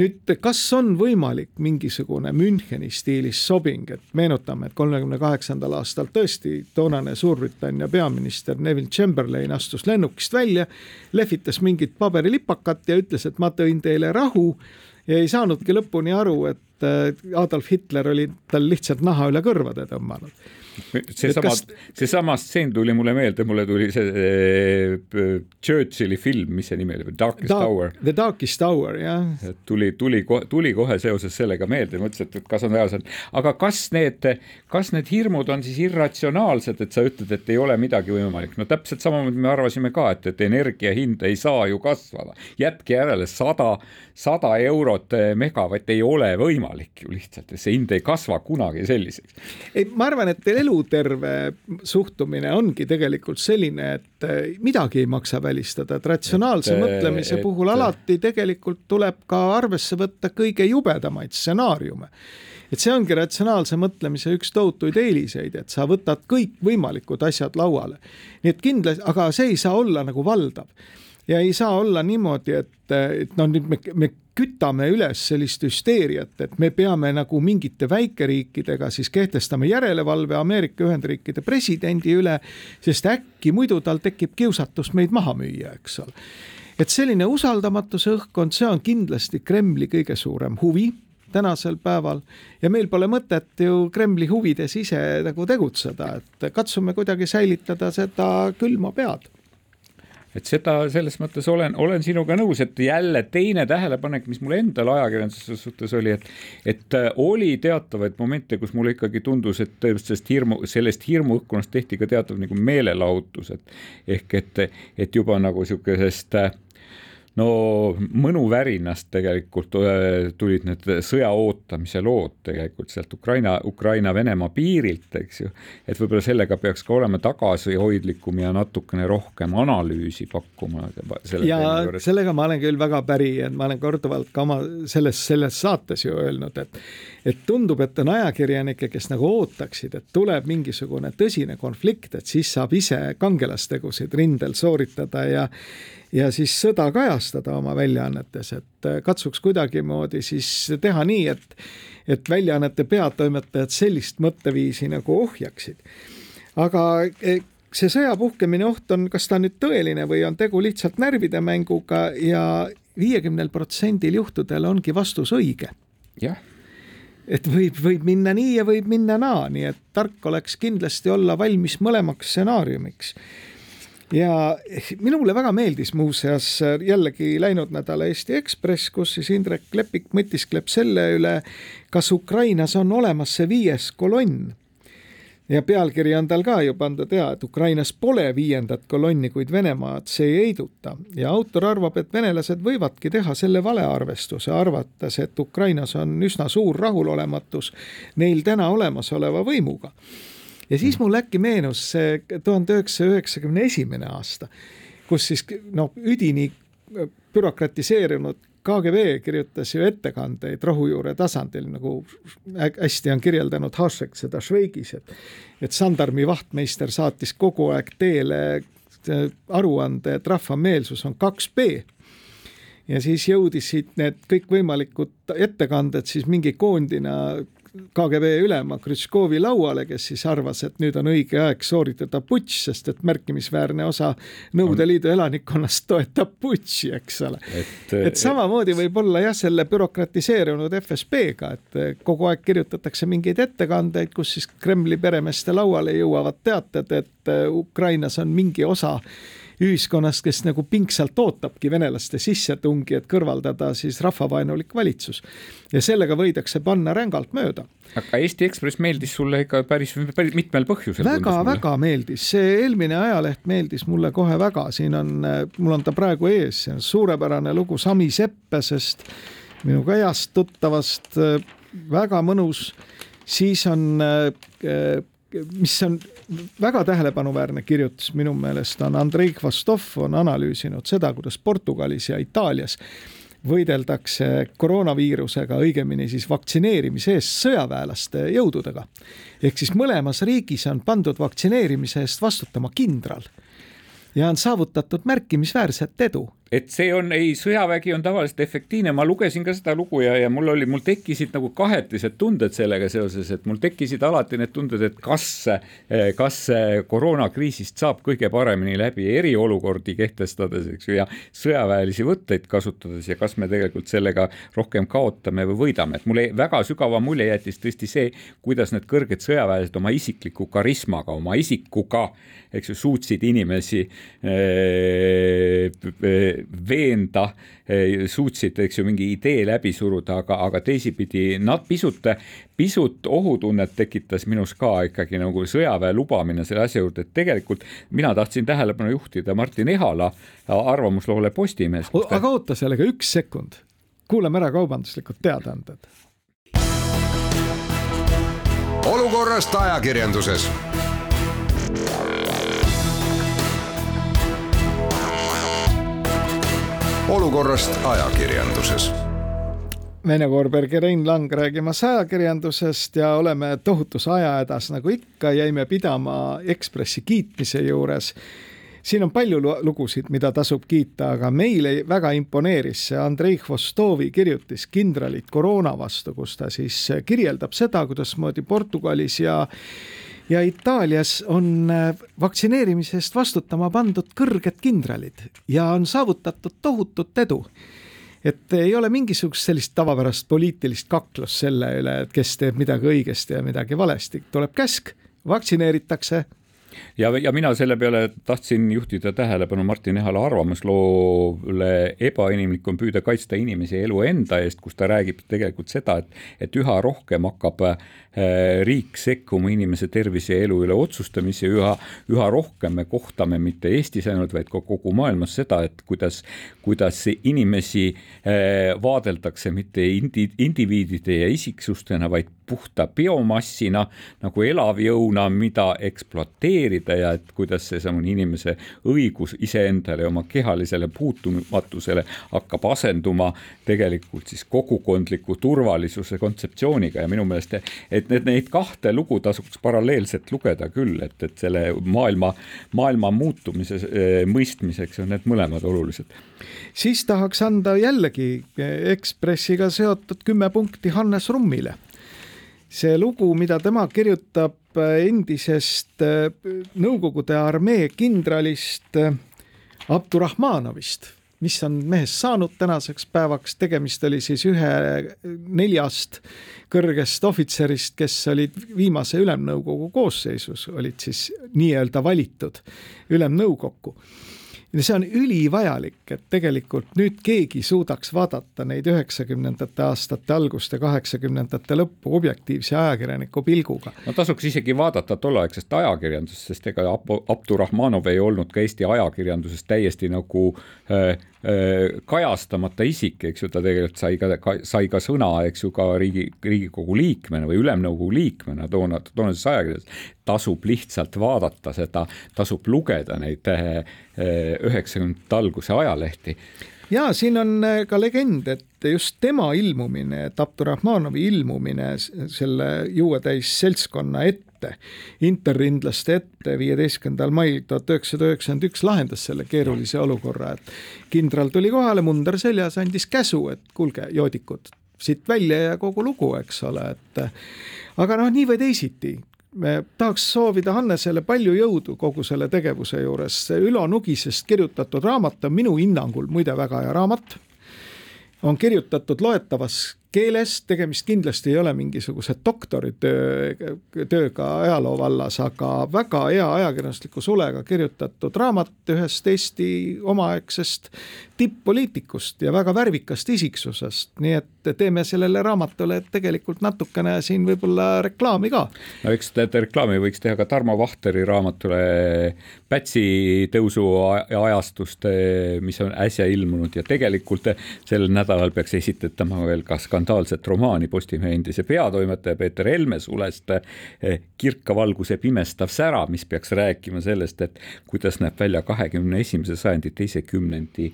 nüüd, kas on võimalik mingisugune Müncheni stiilis sobing, et meenutame, et kolmekümne kaheksandal aastal tõesti toonane Suurbritannia peaminister Neville Chamberlain astus lennukist välja, lehvitas mingit paberilipakat ja ütles, et ma tõin teile rahu ja ei saanudki lõpuni aru, et äh, Adolf Hitler oli tal lihtsalt naha üle kõrvade tõmmanud seesama kas..., seesama stseen tuli mulle meelde, mulle tuli see äh, Churchilli film, mis see nimi oli, Darkest Dark, Hour. The Darkest Hour, jah. tuli, tuli, tuli kohe seoses sellega meelde, mõtlesin, et kas on reaalselt, aga kas need, kas need hirmud on siis irratsionaalsed, et sa ütled, et ei ole midagi võimalik, no täpselt samamoodi me arvasime ka, et, et energia hind ei saa ju kasvada, jätke järele sada, sada eurot megavatt ei ole võimalik ju lihtsalt, see hind ei kasva kunagi selliseks. ei, ma arvan, et eluterve suhtumine ongi tegelikult selline, et eh, midagi ei maksa välistada, et ratsionaalse et, mõtlemise et, puhul alati tegelikult tuleb ka arvesse võtta kõige jubedamaid stsenaariume et see ongi ratsionaalse mõtlemise üks tohutuid eeliseid, et sa võtad kõikvõimalikud asjad lauale. nii et kindlasti, aga see ei saa olla nagu valdav ja ei saa olla niimoodi, et, et no nüüd me, me kütame üles sellist hüsteeriat, et me peame nagu mingite väikeriikidega siis kehtestama järelevalve Ameerika Ühendriikide presidendi üle, sest äkki muidu tal tekib kiusatus meid maha müüa, eks ole. et selline usaldamatuse õhkkond, see on kindlasti Kremli kõige suurem huvi tänasel päeval ja meil pole mõtet ju Kremli huvides ise nagu tegutseda, et katsume kuidagi säilitada seda külma pead et seda selles mõttes olen, olen sinuga nõus, et jälle teine tähelepanek, mis mul endal ajakirjanduse suhtes oli, et, et äh, oli teatavaid momente, kus mulle ikkagi tundus, et sellest hirmu, sellest hirmuõhkkonnast tehti ka teatav nagu meelelahutus, et ehk et, et juba nagu niisugusest äh, no mõnuvärinast tegelikult tulid need sõja ootamise lood tegelikult sealt Ukraina, Ukraina-Venemaa piirilt, eks ju. et võib-olla sellega peaks ka olema tagasihoidlikum ja natukene rohkem analüüsi pakkuma. ja sellega ma olen küll väga päri, et ma olen korduvalt ka oma selles, selles saates ju öelnud, et et tundub, et on ajakirjanikke, kes nagu ootaksid, et tuleb mingisugune tõsine konflikt, et siis saab ise kangelastegusid rindel sooritada ja ja siis sõda kajastada oma väljaannetes, et äh, katsuks kuidagimoodi siis teha nii, et, et väljaannete peatoimetajad sellist mõtteviisi nagu ohjaksid. aga e, see sõja puhkemine oht on, kas ta on nüüd tõeline või on tegu lihtsalt närvide mänguga ja viiekümnel protsendil juhtudel ongi vastus õige. jah et võib, võib minna nii ja võib minna naa, nii et tark oleks kindlasti olla valmis mõlemaks stsenaariumiks ja minule väga meeldis muuseas jällegi läinud nädala Eesti Ekspress, kus siis Indrek Lepik mõtiskleb selle üle, kas Ukrainas on olemas see viies kolonn. ja pealkiri on tal ka ju pandud ja, et Ukrainas pole viiendat kolonni, kuid Venemaad see ei heiduta ja autor arvab, et venelased võivadki teha selle valearvestuse, arvates, et Ukrainas on üsna suur rahulolematus neil täna olemasoleva võimuga ja siis mul äkki meenus see tuhande üheksasaja üheksakümne esimene aasta, kus siis noh, üdini bürokratiseerunud KGB kirjutas ju ettekandeid rohujuure tasandil, nagu hästi on kirjeldanud Hašek seda Šveigis, et et sandarmi vahtmeister saatis kogu aeg teele aruande, et rahva meelsus on kaks B. Ja siis jõudisid need kõikvõimalikud ettekanded siis mingi koondina KGB ülema Krutškovi lauale, kes siis arvas, et nüüd on õige aeg sooritada putš, sest et märkimisväärne osa Nõukogude Liidu elanikkonnast toetab putši, eks ole. et, et samamoodi võib olla jah, selle bürokratiseerunud FSB-ga, et kogu aeg kirjutatakse mingeid ettekandeid, kus siis Kremli peremeeste lauale jõuavad teated, et Ukrainas on mingi osa ühiskonnast, kes nagu pingsalt ootabki venelaste sissetungi, et kõrvaldada siis rahvavaenulik valitsus. ja sellega võidakse panna rängalt mööda. aga Eesti Ekspress meeldis sulle ikka päris, päris mitmel põhjusel. väga-väga meeldis, see eelmine ajaleht meeldis mulle kohe väga, siin on, mul on ta praegu ees, see on suurepärane lugu Sami Seppesest, minuga heast tuttavast, väga mõnus siis on mis on väga tähelepanuväärne kirjutis minu meelest on Andrei Hvastov on analüüsinud seda, kuidas Portugalis ja Itaalias võideldakse koroonaviirusega, õigemini siis vaktsineerimise eest sõjaväelaste jõududega. ehk siis mõlemas riigis on pandud vaktsineerimise eest vastutama kindral ja on saavutatud märkimisväärset edu et see on, ei, sõjavägi on tavaliselt efektiivne, ma lugesin ka seda lugu ja, ja mul oli, mul tekkisid nagu kahetised tunded sellega seoses, et mul tekkisid alati need tunded, et kas, kas koroonakriisist saab kõige paremini läbi eriolukordi kehtestades, eks ju, ja sõjaväelisi võtteid kasutades ja kas me tegelikult sellega rohkem kaotame või võidame, et mulle väga sügava mulje jättis tõesti see, kuidas need kõrged sõjaväelased oma isikliku karismaga, oma isikuga, eks ju, suutsid inimesi eh, veenda, eh, suutsid, eks ju, mingi idee läbi suruda, aga, aga teisipidi nad pisut, pisut ohutunnet tekitas minus ka ikkagi nagu sõjaväe lubamine selle asja juurde, et tegelikult mina tahtsin tähelepanu juhtida Martin Ehala arvamusloole Postimehes. aga oota sellega üks sekund, kuulame ära kaubanduslikud teadaanded. olukorrast ajakirjanduses olukorrast ajakirjanduses. Vene ja Rein Lang räägimas ajakirjandusest ja oleme tohutus ajahädas, nagu ikka, jäime pidama Ekspressi kiitmise juures. siin on palju lugusid, mida tasub kiita, aga meile väga imponeeris see Andrei Hvostovi kirjutis Kindralid koroona vastu, kus ta siis kirjeldab seda, kuidasmoodi Portugalis ja ja Itaalias on äh, vaktsineerimise eest vastutama pandud kõrged kindralid ja on saavutatud tohutut edu. et ei ole mingisugust sellist tavapärast poliitilist kaklust selle üle, et kes teeb midagi õigesti ja midagi valesti, tuleb käsk, vaktsineeritakse. Ja, ja mina selle peale tahtsin juhtida tähelepanu Martin Ehala arvamusloole. Ebainimlik on püüda kaitsta inimese elu enda eest, kus ta räägib tegelikult seda, et, et üha rohkem hakkab Äh, riik sekkuma inimese tervise ja elu üle otsustamise, üha, üha rohkem. Me kohtame mitte Eestis ainult, vaid ka kogu maailmas seda, et kuidas, kuidas inimesi äh, vaadeldakse mitte indi, indiviidide ja isiksustena, vaid puhta biomassina nagu elavjõuna, mida ekspluateerida ja et kuidas seesamune inimese õigus iseendale ja oma kehalisele puutumatusele hakkab asenduma tegelikult siis kogukondliku turvalisuse kontseptsiooniga. Ja minu meelest, et et need, neid kahte lugu tasuks paralleelselt lugeda küll, et, et selle maailma, maailma muutumise eh, mõistmiseks on need mõlemad olulised. siis tahaks anda jällegi Ekspressiga seotud kümme punkti Hannes Rummile. see lugu, mida tema kirjutab endisest eh, Nõukogude armee kindralist eh, Abdurahmanovist mis on mehest saanud tänaseks päevaks, tegemist oli siis ühe neljast kõrgest ohvitserist, kes olid viimase ülemnõukogu koosseisus, olid siis nii-öelda valitud ülemnõukokku ja see on ülivajalik, et tegelikult nüüd keegi suudaks vaadata neid üheksakümnendate aastate algust ja kaheksakümnendate lõppu objektiivse ajakirjaniku pilguga. no tasuks isegi vaadata tolleaegsest ajakirjandusest, sest ega Abdurahmanov ei olnud ka Eesti ajakirjanduses täiesti nagu äh, kajastamata isik, eks ju, ta tegelikult sai ka, ka, sai ka sõna, eks ju, ka riigi, riigikogu liikmena või ülemnõukogu liikmena toona, toonases ajakirjanduses. Tasub lihtsalt vaadata seda, tasub lugeda neid üheksakümnendate alguse ajalehti ja siin on eh, ka legend, et just tema ilmumine, et Abdurrahmanovi ilmumine selle juuetäis seltskonna ette, interrindlaste ette viieteistkümnendal mail tuhat üheksasada üheksakümmend üks lahendas selle keerulise olukorra, et kindral tuli kohale, munder seljas, andis käsu, et kuulge, joodikud, siit välja ja kogu lugu, eks ole, et aga noh, nii või teisiti, me tahaks soovida Hannesele palju jõudu kogu selle tegevuse juures. Ülo Nugisest kirjutatud raamat on minu hinnangul muide väga hea raamat. on kirjutatud loetavas keeles, tegemist kindlasti ei ole mingisuguse doktoritöö, tööga ajaloo vallas, aga väga hea ajakirjandusliku sulega kirjutatud raamat ühest Eesti omaaegsest tipp-poliitikust ja väga värvikast isiksusest, nii et teeme sellele raamatule tegelikult natukene siin võib-olla reklaami ka. no eks teate, reklaami võiks teha ka Tarmo Vahteri raamatule Pätsi tõusu ajastust, mis on äsja ilmunud ja tegelikult sel nädalal peaks esitatama veel ka skandaalne skandaalset romaani Postimehe endise peatoimetaja Peeter Helme sulest Kirka valguse pimestav sära, mis peaks rääkima sellest, et kuidas näeb välja kahekümne esimese sajandi teise kümnendi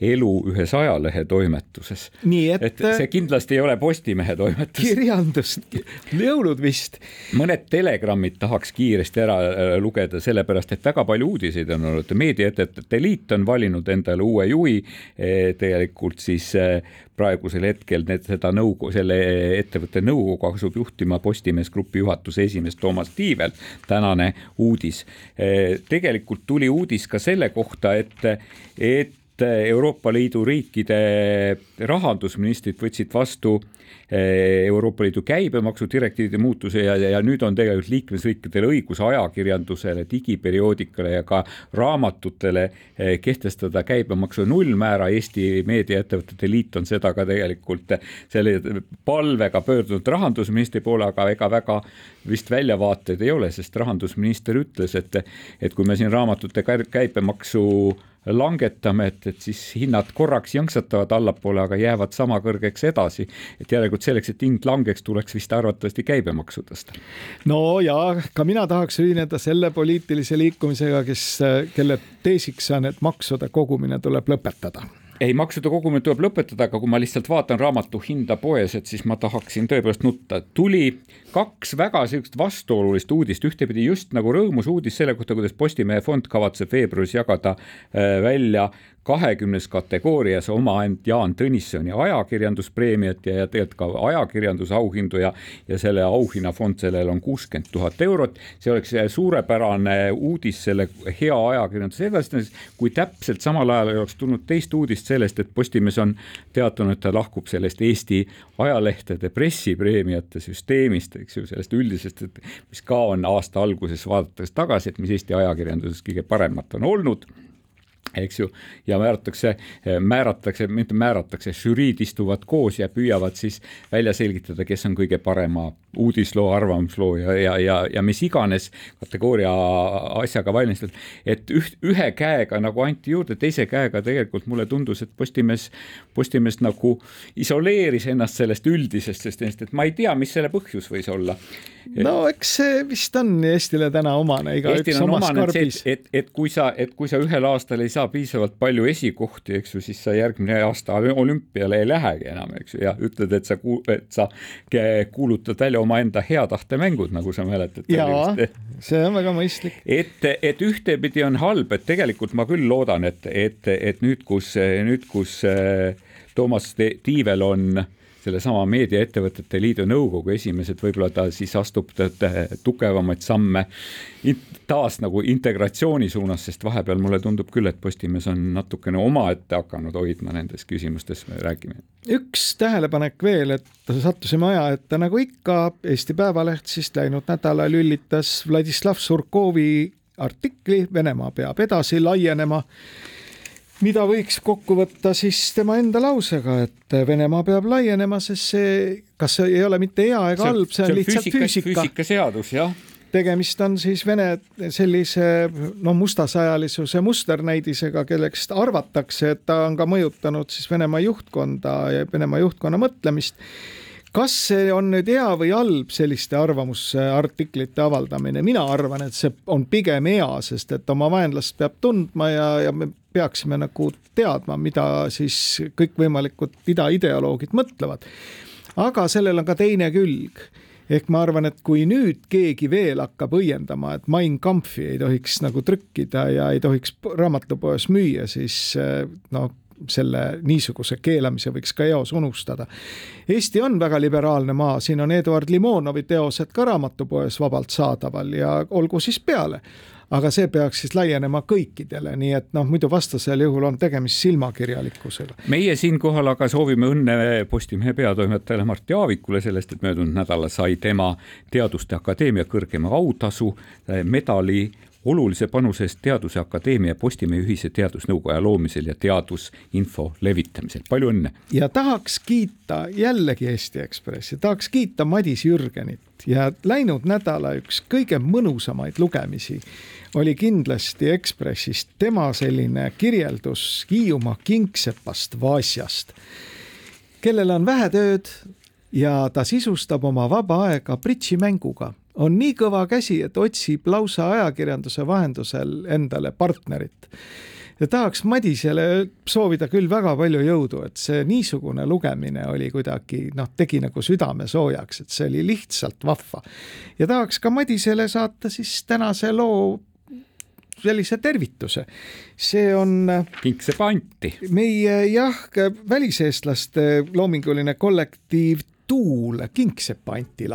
elu ühes ajalehe toimetuses. Et, et see kindlasti ei ole Postimehe toimetus. kirjandust, jõulud vist. mõned telegrammid tahaks kiiresti ära lugeda, sellepärast et väga palju uudiseid on olnud. meediaettevõtete liit on valinud endale uue juhi, eh, tegelikult siis eh, praegusel hetkel need, seda nõukogu, selle ettevõtte nõukogu asub juhtima Postimees Grupi juhatuse esimees Toomas Tiivel. tänane uudis. Eh, tegelikult tuli uudis ka selle kohta, et, et Euroopa Liidu riikide rahandusministrid võtsid vastu Euroopa Liidu käibemaksudirektiivide muutuse ja, ja, ja nüüd on tegelikult liikmesriikidel õigus ajakirjandusele, digiperioodikale ja ka raamatutele eh, kehtestada käibemaksu nullmäära. Eesti Meediaettevõtete Liit on seda ka tegelikult selle palvega pöördunud rahandusministri poole, aga ega väga vist väljavaateid ei ole, sest rahandusminister ütles, et, et kui me siin raamatute käibemaksu langetame, et, et siis hinnad korraks jõnksatavad allapoole, aga jäävad sama kõrgeks edasi. et järelikult selleks, et hind langeks, tuleks vist arvatavasti käibemaksu tõsta. no ja ka mina tahaks ühineda selle poliitilise liikumisega, kes, kelle teesiks on, et maksude kogumine tuleb lõpetada ei, maksude kogumine tuleb lõpetada, aga kui ma lihtsalt vaatan raamatu hinda poes, et siis ma tahaksin tõepoolest nutta. tuli kaks väga sihukest vastuolulist uudist, ühtepidi just nagu rõõmus uudis selle kohta, kuidas Postimehe fond kavatseb veebruaris jagada äh, välja kahekümnes kategoorias oma ainult Jaan Tõnissoni ajakirjanduspreemiat ja, ja tegelikult ka ajakirjandusauhindu ja, ja selle auhinnafond sellel on kuuskümmend tuhat eurot. see oleks suurepärane uudis selle hea ajakirjanduse edastamiseks, kui täpselt samal ajal oleks tulnud teist uudist sellest, et Postimees on teatanud, et ta lahkub sellest Eesti ajalehtede pressipreemiate süsteemist, eks ju, sellest üldisest, et mis ka on aasta alguses vaadates tagasi, et mis Eesti ajakirjanduses kõige paremat on olnud eks ju, ja määratakse, määratakse, mitte määratakse, žüriid istuvad koos ja püüavad siis välja selgitada, kes on kõige parema uudisloo, arvamusloo ja, ja, ja, ja mis iganes kategooria asjaga valmistatud. et üht, ühe käega nagu anti juurde, teise käega tegelikult mulle tundus, et Postimees, Postimees nagu isoleeris ennast sellest üldisest, sest et ma ei tea, mis selle põhjus võis olla no eks see vist on Eestile täna omane, igaüks omas karbis. et, et, et kui sa, et kui sa ühel aastal ei saa piisavalt palju esikohti, eks ju, siis sa järgmine aasta olümpiale ei lähegi enam, eks ju, ja ütled, et sa, et sa kuulutad välja omaenda hea tahte mängud, nagu sa mäletad. jaa, see on väga mõistlik. et, et ühtepidi on halb, et tegelikult ma küll loodan, et, et, et nüüd, kus, nüüd, kus eh, Toomas Tiivel on sellesama Meediaettevõtete Liidu nõukogu esimees, et võib-olla ta siis astub tugevamaid samme taas nagu integratsiooni suunas, sest vahepeal mulle tundub küll, et Postimees on natukene omaette hakanud hoidma nendes küsimustes rääkima. üks tähelepanek veel, et sattusime aja ette, nagu ikka, Eesti Päevaleht siis läinud nädalal lülitas Vladislav Surkovi artikli Venemaa peab edasi laienema mida võiks kokku võtta siis tema enda lausega, et Venemaa peab laienema, sest see, kas see ei ole mitte hea ega halb, see on lihtsalt füüsika, füüsika.. füüsikaseadus, jah. Tegemist on siis Vene sellise no mustasajalisuse musternäidisega, kellest arvatakse, et ta on ka mõjutanud siis Venemaa juhtkonda ja Venemaa juhtkonna mõtlemist kas see on nüüd hea või halb, selliste arvamusartiklite avaldamine, mina arvan, et see on pigem hea, sest et oma vaenlast peab tundma ja, ja me peaksime nagu teadma, mida siis kõikvõimalikud idaideoloogid mõtlevad. aga sellel on ka teine külg ehk ma arvan, et kui nüüd keegi veel hakkab õiendama, et Mein Kampfi ei tohiks nagu trükkida ja ei tohiks raamatupoes müüa, siis no selle niisuguse keelamise võiks ka eos unustada. Eesti on väga liberaalne maa, siin on Eduard Limonovi teosed ka raamatupoes vabalt saadaval ja olgu siis peale aga see peaks siis laienema kõikidele, nii et noh, muidu vastasel juhul on tegemist silmakirjalikkusega. meie siinkohal aga soovime õnne Postimehe peatoimetajale Mart Jaavikule sellest, et möödunud nädalal sai tema Teaduste Akadeemia kõrgema autasu medali olulise panuse eest Teaduse Akadeemia Postimehe ühise teadusnõukoja loomisel ja teadusinfo levitamisel, palju õnne! ja tahaks kiita jällegi Eesti Ekspressi, tahaks kiita Madis Jürgenit ja läinud nädala üks kõige mõnusamaid lugemisi oli kindlasti Ekspressist tema selline kirjeldus Hiiumaa kingsepast Vaasjast kellel on vähe tööd ja ta sisustab oma vaba aega bridžimänguga, on nii kõva käsi, et otsib lausa ajakirjanduse vahendusel endale partnerit ja tahaks Madisele soovida küll väga palju jõudu, et see niisugune lugemine oli kuidagi noh, tegi nagu südame soojaks, et see oli lihtsalt vahva. ja tahaks ka Madisele saata siis tänase loo sellise tervituse. see on. kingsepa anti. meie jah, väliseestlaste loominguline kollektiiv Tuul, Kingsepa anti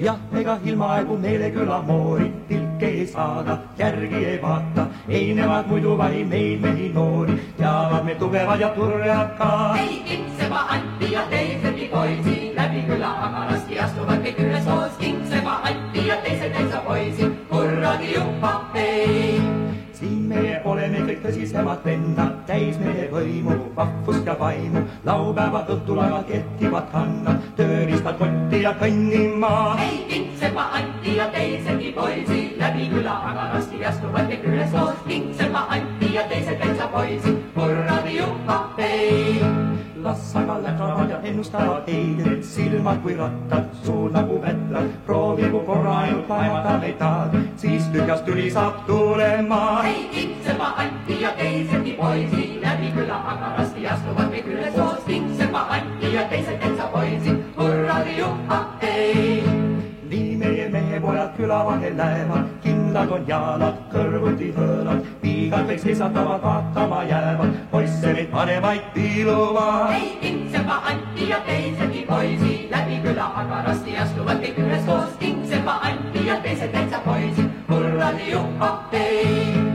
jah, ega ilmaaegu meile küla moorid tilke ei saada, järgi ei vaata, ei nemad muidu vaid meid mehi noori, teavad me tugevad ja turjad ka. ei Kingsepa Anti ja teisedki poisi, läbi küla agarasti astuvad kõik üheskoos, Kingsepa Anti ja teised täitsa poisid, kuradi jupa, hei siin meie oleme kõik tõsisemad vennad, täis meie võimu, vahvust ja vaimu. laupäeval õhtul aeg-ajalt kerkivad kannad, tööriistad kotti ja kõnnima. ei Kingsepa Anti ja teisedki poisid, läbi küla agarasti astuvad kõik üheskoos, Kingsepa Anti ja teised täitsa poisid, ennustavad eidrid, silmad kui rattad, suud nagu vätrad. proovigu korra ainult laevata meid taad, siis tühjast tüli saab tulema. ei Kingsepa Anti ja teisedki poisid, läbi küla agarasti astuvad kõik üheskoos, Kingsepa Anti ja teised täitsa poisid, kuradi mehepojad küla vahel lähevad, kindlad on jalad, kõrvuti hõõlad, piigad kõik seisatavad, vaatama jäävad, poisse neid vanemaid piiluvad. ei Kingsepa Anti ja teisedki poisid, läbi küla agarasti astuvad kõik üheskoos, Kingsepa Anti ja teised täitsa poisid, kuradi jupa, hei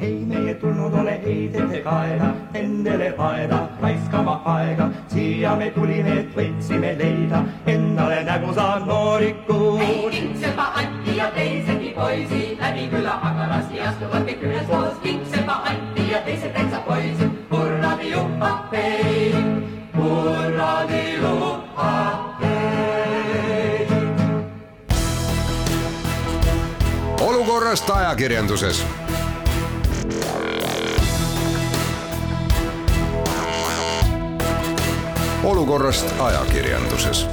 ei meie tulnud ole heidete kaela, endele paeda, raiskama aega, siia me tulime, et võtsime leida endale nägu saanud noorikud. ei Kingsepa Anti ja teisedki poisid, läbi küla agarasti astuvad kõik üheskoos, Kingsepa Anti ja teised täitsa poisid, kuradi jupa, hei, kuradi jupa, hei. olukorrast ajakirjanduses olukorrast ajakirjanduses